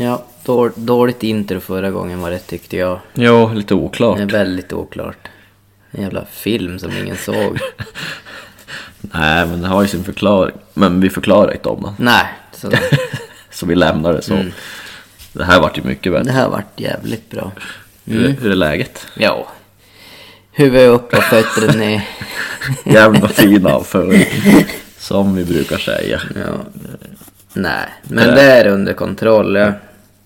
Ja, då, dåligt intro förra gången var det tyckte jag. Jo, lite oklart. Det är väldigt oklart. En jävla film som ingen såg. Nej, men det har ju sin förklaring. Men vi förklarar inte om den. Nej, så Så vi lämnar det så. Mm. Det här vart ju mycket det bättre. här vart jävligt bra. Hur, hur är läget? Ja. Huvudet upp och fötterna ner. Jävla fin avföring. Som vi brukar säga. Ja. Nej, men det är under kontroll. Ja.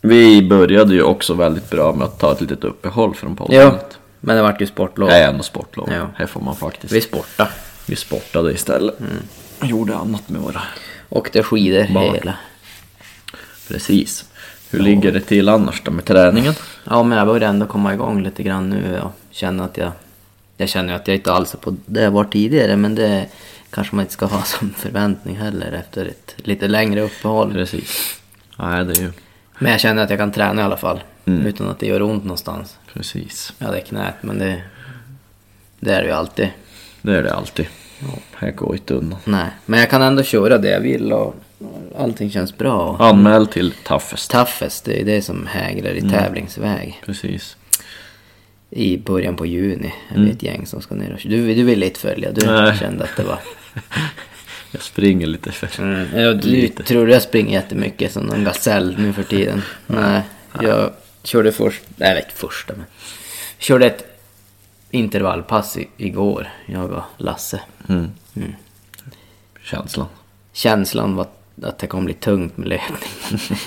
Vi började ju också väldigt bra med att ta ett litet uppehåll från podden. Men det vart ju sportlov. Det är ändå sportlov. Ja. Här får man faktiskt. Vi sportade. Vi sportade istället. Mm. Gjorde annat med våra. Åkte skidor Barn. hela. Precis. Hur ligger det till annars då med träningen? Ja, men jag börjar ändå komma igång lite grann nu och känna att jag... Jag känner att jag inte alls är på det jag var tidigare, men det kanske man inte ska ha som förväntning heller efter ett lite längre uppehåll. Precis. Nej, det är ju Men jag känner att jag kan träna i alla fall, Mm. utan att det gör ont någonstans. precis. Ja, det är knät, men det... Det är det ju alltid. Det är det alltid. Här går inte undan. Nej, men jag kan ändå köra det jag vill och allting känns bra. Anmäl till Toughest. Toughest, det är det som hägrar Mm. i tävlingsväg. Precis. I början på juni är vi ett gäng som ska ner och du, du ville inte följa, du Mm. Nej. kände att det var... Jag springer lite för... Mm, ja, du Lite. tror jag springer jättemycket som en gasell nu för tiden. Nej, jag körde först, nej jag inte första men. Körde ett intervallpass i, igår, jag och Lasse. Mm. Känslan. Känslan var att det kommer bli tungt med löpning.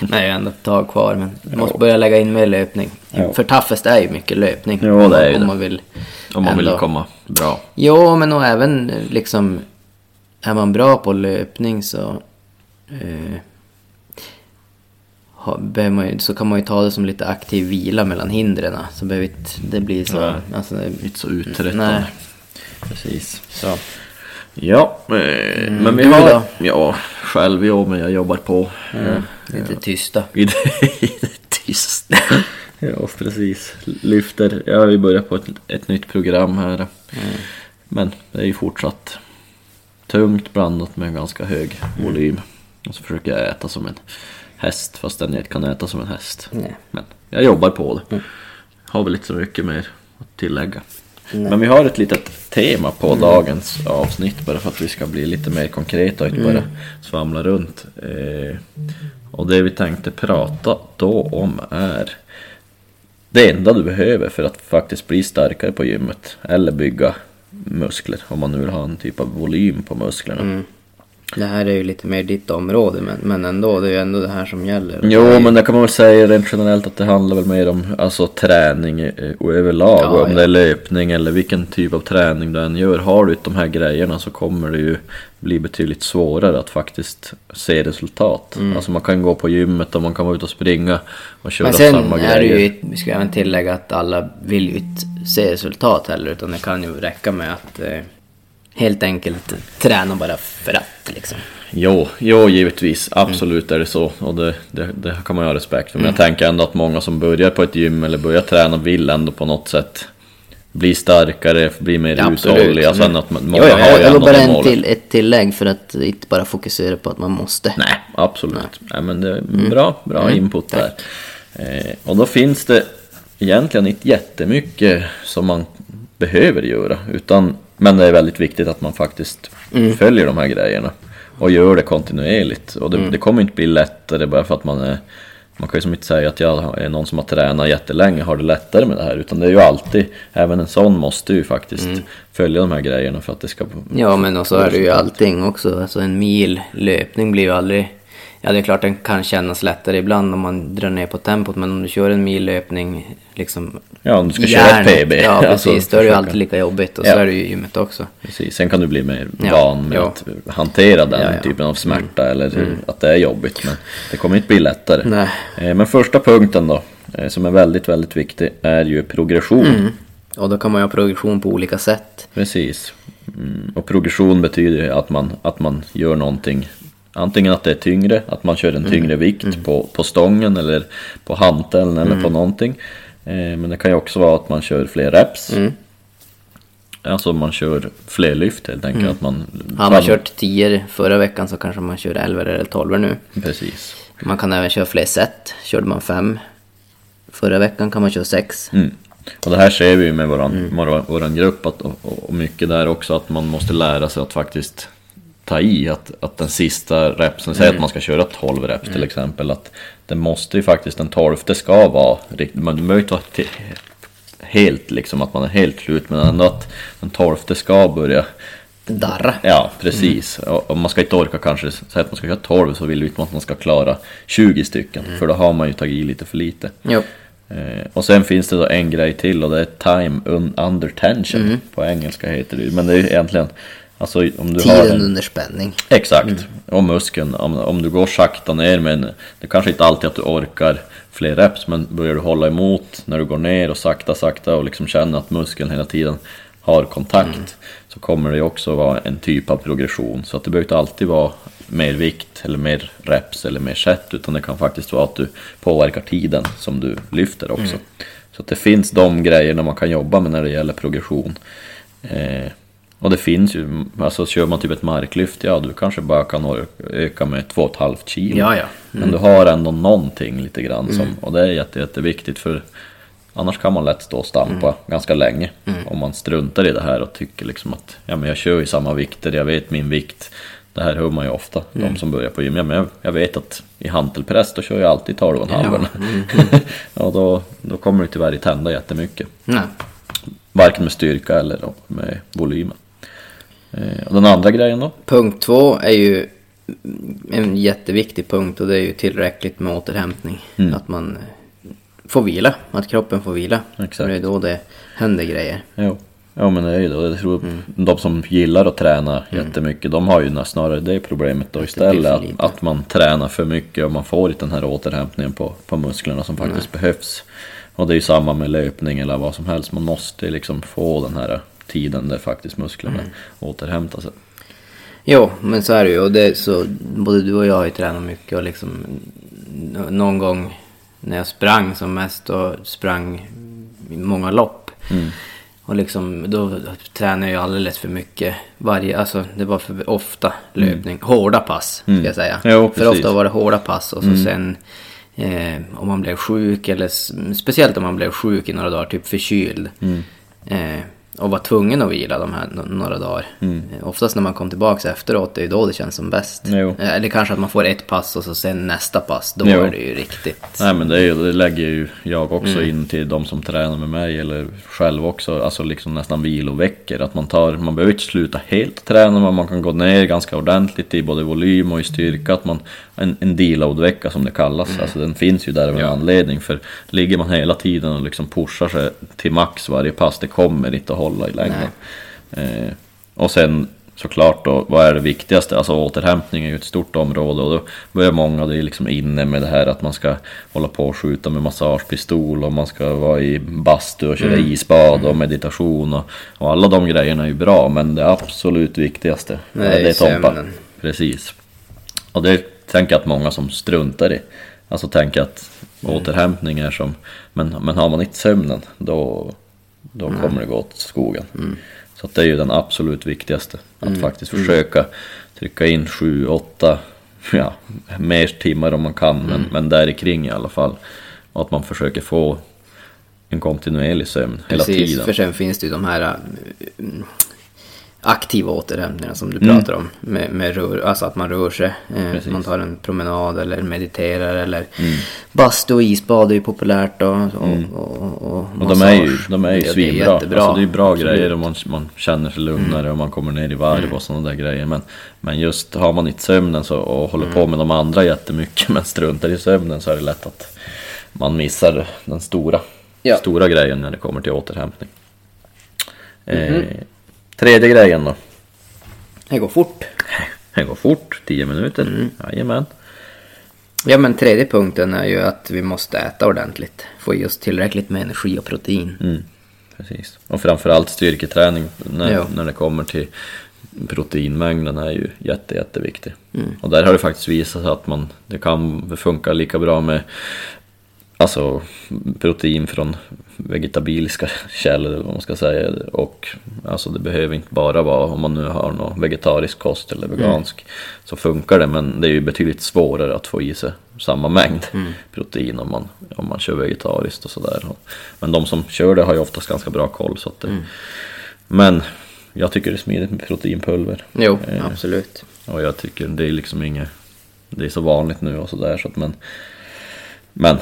men jag är ändå ett tag kvar men jag måste börja lägga in mer löpning. Ja. För toughest är ju mycket löpning. Jo, det är ju om det. man vill. Om man vill ändå- komma bra. Jo, men och även liksom... Är man bra på löpning så... Eh, ju, så kan man ju ta det som lite aktiv vila mellan hindren. Så behöver inte det bli så... Nej. Alltså, Inte så uttröttande. Nej. Precis. så. Ja, eh, men vi har... då? Ja, själv jo, men jag jobbar på. Mm, lite tysta. I det, i det tyst. ja, precis. Lyfter. Ja, vi börjar på ett, ett nytt program här. Mm. Men det är ju fortsatt tungt blandat med ganska hög Mm. volym. Och så försöker jag äta som en häst fastän jag inte kan äta som en häst. Nej. Men jag jobbar på det. Mm. Har väl inte så mycket mer att tillägga. Men vi har ett litet tema på Mm. dagens avsnitt bara för att vi ska bli lite mer konkreta och inte Mm. bara svamla runt. Eh, och det vi tänkte prata då om är det enda du behöver för att faktiskt bli starkare på gymmet eller bygga muskler om man nu vill ha en typ av volym på musklerna. Mm. Det här är ju lite mer ditt område men, men ändå, det är ju ändå det här som gäller. Det Jo, ju- men det kan man väl säga rent generellt att det handlar väl mer om alltså, träning eh, och överlag. Ja, och om ja. det är löpning eller vilken typ av träning du än gör. Har du de här grejerna så kommer det ju bli betydligt svårare att faktiskt se resultat. Mm. Alltså man kan gå på gymmet och man kan vara ute och springa och köra Men sen samma är det grejer. ju, vi ska även tillägga att alla vill ju inte se resultat heller utan det kan ju räcka med att eh, helt enkelt träna bara för att liksom. Jo, jo givetvis. Absolut är det så. Och det, det, det kan man ju ha respekt för. Men Mm. jag tänker ändå att många som börjar på ett gym eller börjar träna vill ändå på något sätt bli starkare, bli mer Ja, absolut. uthålliga. Sen Mm. att man, Jo, många jo, har ju ändå bara en till, ett tillägg för att inte bara fokusera på att man måste. Nej, absolut. Nej. men det är Mm. bra, bra input där. Eh, och då finns det egentligen inte jättemycket som man behöver göra. Utan, men det är väldigt viktigt att man faktiskt Mm. följer de här grejerna. Och gör det kontinuerligt. Och Mm. det, det kommer inte bli lättare bara för att man är man kan ju som inte säga att jag är någon som har tränat jättelänge har det lättare med det här. Utan det är ju alltid, även en sån måste ju faktiskt följa de här grejerna för att det ska... Mm. Ja, men och så är det ju allting också. Alltså en mil löpning blir ju aldrig... Ja, det är klart den kan kännas lättare ibland om man drar ner på tempot, men om du kör en mil löpning liksom... Ja, om du ska i köra ett PB. Ja, alltså, precis. då är det ju alltid lika jobbigt och Ja. så är det ju i gymmet också. Precis, sen kan du bli mer Ja, van med ja. att hantera den Ja, typen av smärta eller att det är jobbigt. Men det kommer inte bli lättare. Nej. Eh, Men första punkten då, eh, som är väldigt, väldigt viktig, är ju progression. Mm. Och då kan man ju ha progression på olika sätt. Precis. Mm. Och progression betyder ju att man, att man gör någonting Antingen att det är tyngre, att man kör en Mm. tyngre vikt på, på stången eller på hanteln eller på någonting. Eh, men det kan ju också vara att man kör fler reps. Mm. Alltså man kör fler lyft helt enkelt. Att man, Har man kört 10 förra veckan så kanske man kör 11 eller 12 nu. Precis. Man kan även köra fler set. Körde man fem förra veckan kan man köra sex. Mm. Och det här ser vi ju med våran, våran, våran grupp att, och, och mycket där också att man måste lära sig att faktiskt ta i att, att den sista repsen, säg att man ska köra 12 reps till exempel, att det måste ju faktiskt, den tolfte ska vara riktigt, man behöver inte vara till, helt liksom, att man är helt slut, men ändå att den tolfte ska börja Darra. Ja, precis. Och, och man ska inte orka kanske, säga att man ska köra 12 så vill vi inte att man ska klara 20 stycken, för då har man ju tagit i lite för lite. Jo. Eh, och sen finns det då en grej till och det är time un under tension. På engelska heter det ju. Men det är ju egentligen, alltså om du har Tiden en, under spänning. Exakt, och muskeln. Om, om du går sakta ner men det kanske inte alltid att du orkar fler reps men börjar du hålla emot när du går ner och sakta sakta och liksom känner att muskeln hela tiden har kontakt så kommer det också vara en typ av progression. Så att det behöver inte alltid vara mer vikt eller mer reps eller mer set utan det kan faktiskt vara att du påverkar tiden som du lyfter också. Så att det finns de grejerna man kan jobba med när det gäller progression. Eh, och det finns ju, alltså kör man typ ett marklyft, ja du kanske bara kan öka med 2,5 kilo. Ja, ja. Men du har ändå någonting lite grann som, och det är jätte, jätteviktigt för annars kan man lätt stå och stampa ganska länge. Om man struntar i det här och tycker liksom att ja men jag kör ju samma vikter, jag vet min vikt. Det här hör man ju ofta, de som börjar på gym. Ja, men jag, jag vet att i hantelpress då kör jag alltid 12,5. Ja. och då, då kommer det tyvärr inte hända jättemycket. Nej. Varken med styrka eller med volymen. Eh, och den andra grejen då? Punkt två är ju en jätteviktig punkt och det är ju tillräckligt med återhämtning. Mm. Att man får vila, att kroppen får vila. Exakt. Det är då det händer grejer. Jo. Ja men det är ju det. Jag tror de som gillar att träna jättemycket, de har ju snarare det problemet då istället. Att, att man tränar för mycket och man får inte den här återhämtningen på, på musklerna som faktiskt behövs. Och det är ju samma med löpning eller vad som helst. Man måste liksom få den här tiden där faktiskt musklerna återhämtar sig. Jo, men så är det ju. Och det så, både du och jag har ju tränat mycket och liksom någon gång när jag sprang som mest och sprang många lopp. Mm. Och liksom då tränade jag alldeles för mycket. Varje, alltså det var för ofta löpning. Hårda pass ska jag säga. Mm. Jo, för ofta var det hårda pass och så sen eh, om man blev sjuk eller speciellt om man blev sjuk i några dagar, typ förkyld. Mm. Eh, och var tvungen att vila de här några dagar. Mm. Eh, Oftast när man kom tillbaks efteråt, det är ju då det känns som bäst. Jo. Eh, Eller kanske att man får ett pass och så sen nästa pass, då Jo. är det ju riktigt. Nej men det, är, det lägger ju jag också Mm. in till de som tränar med mig eller själv också. Alltså liksom nästan viloveckor. Att man tar, man behöver inte sluta helt träna men man kan gå ner ganska ordentligt i både volym och i styrka. Att man, en, en deload-vecka som det kallas. Mm. Alltså den finns ju där av en anledning. För ligger man hela tiden och liksom pushar sig till max varje pass, det kommer inte att hålla i längden. Eh, och sen såklart då, vad är det viktigaste? Alltså återhämtning är ju ett stort område och då börjar många, det är liksom inne med det här att man ska hålla på och skjuta med massagepistol och man ska vara i bastu och köra Mm. isbad och meditation och, och alla de grejerna är ju bra men det absolut viktigaste Det är tompa. Precis. Och det tänker jag att många som struntar i. Alltså tänker att Mm. återhämtning är som, men, men har man inte sömnen då, då kommer det gå åt skogen. Mm. Så det är ju den absolut viktigaste. Att faktiskt försöka trycka in sju, åtta, ja, mer timmar om man kan, men, Mm. men där kring i alla fall. Och att man försöker få en kontinuerlig sömn hela Precis, tiden. för sen finns det ju de här aktiva återhämtningarna som du Mm. pratar om. Med, med rör, alltså att man rör sig. Eh, man tar en promenad eller mediterar eller Mm. bastu och isbad är ju populärt då. Och, och, och, Och de är ju, de är ju Ja, svinbra. Alltså det är bra Absolut. Mm. grejer och man, man känner sig lugnare och man kommer ner i varv och sådana där grejer. Men, men just har man inte sömnen så, och håller Mm. på med de andra jättemycket men struntar i sömnen så är det lätt att man missar den stora, Ja. stora grejen när det kommer till återhämtning. Mhm. Eh, tredje grejen då. Det går fort. Det går fort, 10 minuter. Mm. Jajamän. Ja men tredje punkten är ju att vi måste äta ordentligt. Få i oss tillräckligt med energi och protein. Mm, precis. Och framförallt styrketräning när, Ja. när det kommer till proteinmängden är ju jätte, jätteviktig. Mm. Och där har det faktiskt visat sig att man, det kan funka lika bra med alltså, protein från vegetabiliska källor eller vad man ska säga. Och alltså, det behöver inte bara vara om man nu har någon vegetarisk kost eller vegansk. Så funkar det men det är ju betydligt svårare att få i sig samma mängd protein om man, om man kör vegetariskt och sådär. Men de som kör det har ju oftast ganska bra koll. Så att det, Men jag tycker det är smidigt med proteinpulver. Jo, Eh. absolut. Och jag tycker det är liksom inget, det är så vanligt nu och sådär så att men Men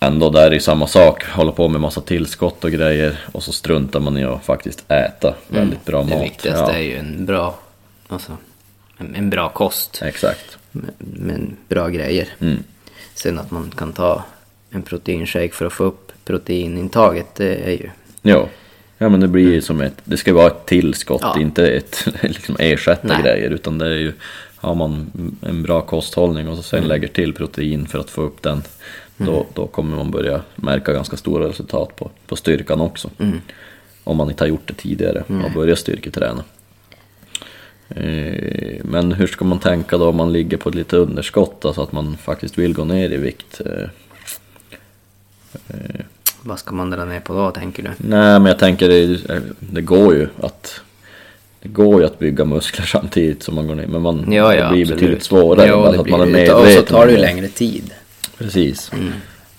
ändå där är det samma sak, hålla på med massa tillskott och grejer och så struntar man i att faktiskt äta väldigt bra Mm. Det mat. viktigaste Ja, är ju en bra, alltså, en, bra kost Exakt. med, med bra grejer. Mm. Sen att man kan ta en proteinshake för att få upp proteinintaget, det är ju... Jo. Ja men det blir ju som ett, det ska vara ett tillskott, Ja. inte ett liksom ersätta Nej. grejer utan det är ju Har man en bra kosthållning och så sen lägger till protein för att få upp den då, då kommer man börja märka ganska stora resultat på, på styrkan också. Om man inte har gjort det tidigare och börjat styrketräna. Eh, Men hur ska man tänka då om man ligger på ett lite underskott, alltså att man faktiskt vill gå ner i vikt? Eh, Vad ska man dra ner på då, tänker du? Nej, men jag tänker det, det går ju att det går ju att bygga muskler samtidigt som man går ner, men man, Ja, det ja, blir absolut. betydligt svårare. Ja, det att man är blir det. Och så tar det ju längre tid. Precis.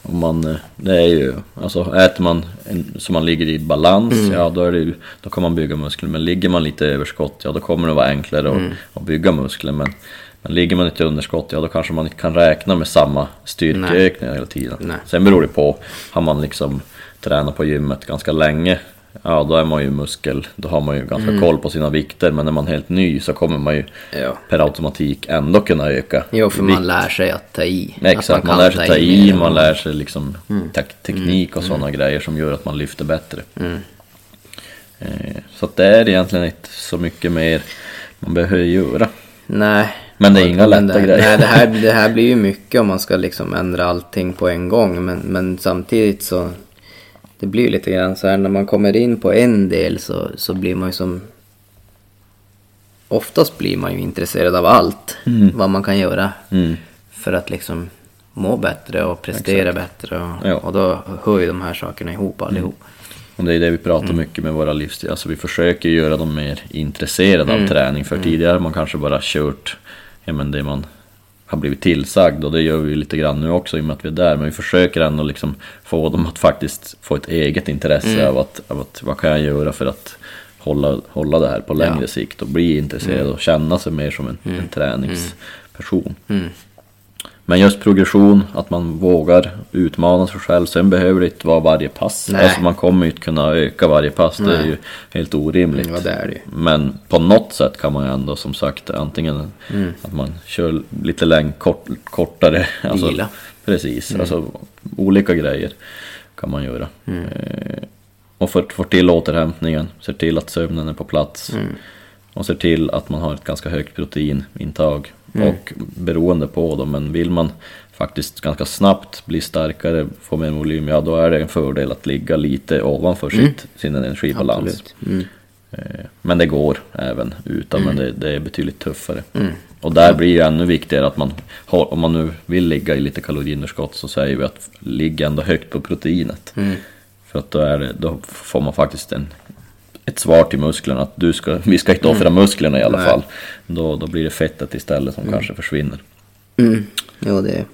Om man, eh, det är ju, alltså äter man en, så man ligger i balans, ja då, är det ju, då kan man bygga muskler. Men ligger man lite i överskott, ja då kommer det vara enklare att, att bygga muskler. Men, men ligger man inte i underskott, ja då kanske man inte kan räkna med samma styrkeökningar hela tiden. Nej. Sen beror det på, har man liksom tränat på gymmet ganska länge, ja då är man ju muskel, då har man ju ganska koll på sina vikter. Men när man är helt ny så kommer man ju Ja. per automatik ändå kunna öka Jo, för vikt. man lär sig att ta i. Exakt, man, kan lär sig ta mer i, man lär sig liksom tek- teknik och sådana grejer som gör att man lyfter bättre. Eh, så att det är egentligen inte så mycket mer man behöver göra. Nej. Men det är inga lätta det, grejer. Nej, det här, det här blir ju mycket om man ska liksom ändra allting på en gång. Men, men samtidigt så... Det blir lite grann så här när man kommer in på en del så, så blir man ju som... Oftast blir man ju intresserad av allt. Vad man kan göra. Mm. För att liksom må bättre och prestera bättre. Och, Ja. och då hör ju de här sakerna ihop allihop. Och det är det vi pratar mycket med våra livsstil. Alltså vi försöker göra dem mer intresserade av träning. För tidigare har man kanske bara kört ja, men det man har blivit tillsagd. Och det gör vi lite grann nu också i och med att vi är där. Men vi försöker ändå liksom få dem att faktiskt få ett eget intresse av, att, av att vad kan jag göra för att hålla, hålla det här på längre Ja. sikt. Och bli intresserad och känna sig mer som en, en träningsperson. Men just progression, att man vågar utmana sig själv. Sen behöver det inte vara varje pass. Nej. Alltså man kommer ju inte kunna öka varje pass. Det är Nej. ju helt orimligt. Ja, det är det. Men på något sätt kan man ju ändå som sagt antingen att man kör lite längre, kort, kortare. Alltså, Vila. Precis, alltså olika grejer kan man göra. Eh, och för, får till återhämtningen, ser till att sömnen är på plats. Och ser till att man har ett ganska högt proteinintag. Och beroende på då, men vill man faktiskt ganska snabbt bli starkare, få mer volym, ja då är det en fördel att ligga lite ovanför sitt, sin energibalans. Mm. Eh, Men det går även utan, men det, det är betydligt tuffare. Och där blir det ännu viktigare att man, har, om man nu vill ligga i lite kaloriunderskott så säger vi att ligga ändå högt på proteinet. För att då, är det, då får man faktiskt en, ett svar till musklerna att du ska, vi ska inte offra musklerna i alla Nej. fall. Då, då blir det fettet istället som kanske försvinner. Mm. Jo, det...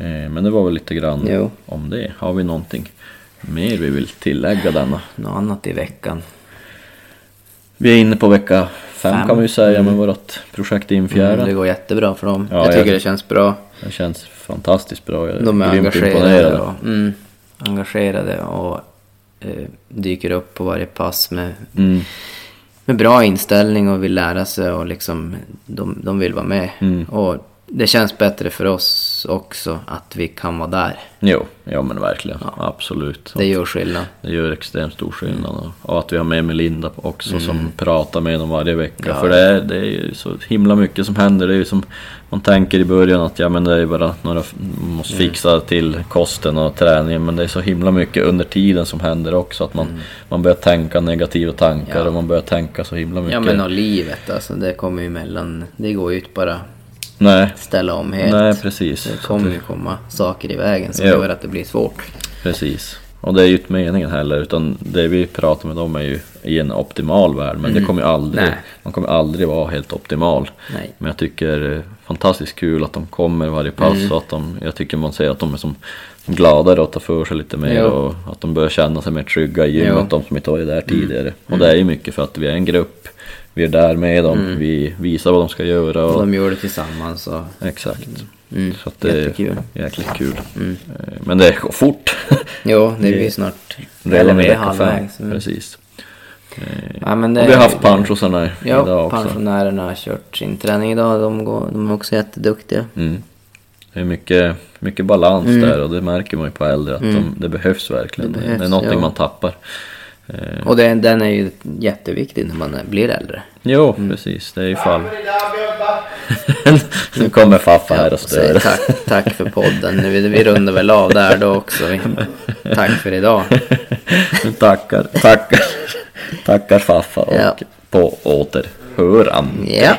Eh, Men det var väl lite grann Jo. om det. Har vi någonting mer vi vill tillägga denna? Något annat i veckan. Vi är inne på vecka fem, Fem. kan vi ju säga med vårt projekt Infjära. Mm, det går jättebra för dem. Ja, jag tycker jag- det känns bra. Det känns fantastiskt bra. Jag De är engagerade och, mm, engagerade och dyker upp på varje pass med, Mm, med bra inställning och vill lära sig och liksom de, de vill vara med. Mm. Och det känns bättre för oss också att vi kan vara där. jo, ja men verkligen. Absolut. Det gör skillnad. Det gör extremt stor skillnad. Och- Och att vi har med Melinda också som pratar med dem varje vecka. Mm. Ja. För det är, det är ju så himla mycket som händer. Det är ju som man tänker i början att ja men det är bara några, måste Mm. fixa till kosten och träningen. Men det är så himla mycket under tiden som händer också. Att man, man börjar tänka negativa tankar Mm. Ja. och man börjar tänka så himla mycket. Ja men och livet alltså, det kommer ju emellan. Det går ju inte bara Nej, ställa om helt. nej precis. Det kommer ju komma saker i vägen som Jo. gör att det blir svårt. Precis. Och det är ju inte meningen heller, utan det vi pratar med dem är ju i en optimal värld. Men det kommer ju aldrig, Mm. Nej. man kommer aldrig vara helt optimal. Nej. Men jag tycker eh, fantastiskt kul att de kommer varje pass och att de, jag tycker man ser att de är som gladare och tar för sig lite mer Jo. och att de börjar känna sig mer trygga i gymmet, de som inte varit där tidigare. Och det är ju mycket för att vi är en grupp, vi är där med dem, vi visar vad de ska göra Och och de gör det tillsammans och... exakt. Mm, Så att det är jättekul. jäkligt kul. Eh, Men det går fort. Jo, det Det- blir snart... Redan eller i är vecka fem. Mm. Precis. Ja, men det, Och vi har haft pensiosarna Ja, idag också. pensionärerna har kört sin träning idag. De, går, de är också jätteduktiga. Mm. Det är mycket, mycket balans Mm. där och det märker man ju på äldre att de, det behövs verkligen. Det Det, behövs, är någonting ja. man tappar. Eh, Och det, den är ju jätteviktig när man blir äldre. jo, precis. Det är ju fall. nu kommer Faffa här och säger stör. tack, tack för podden. Vi, vi rundar väl av där då också. Vi, tack för idag. tackar, tackar, tackar Faffa och Ja. på återhöran. Ja.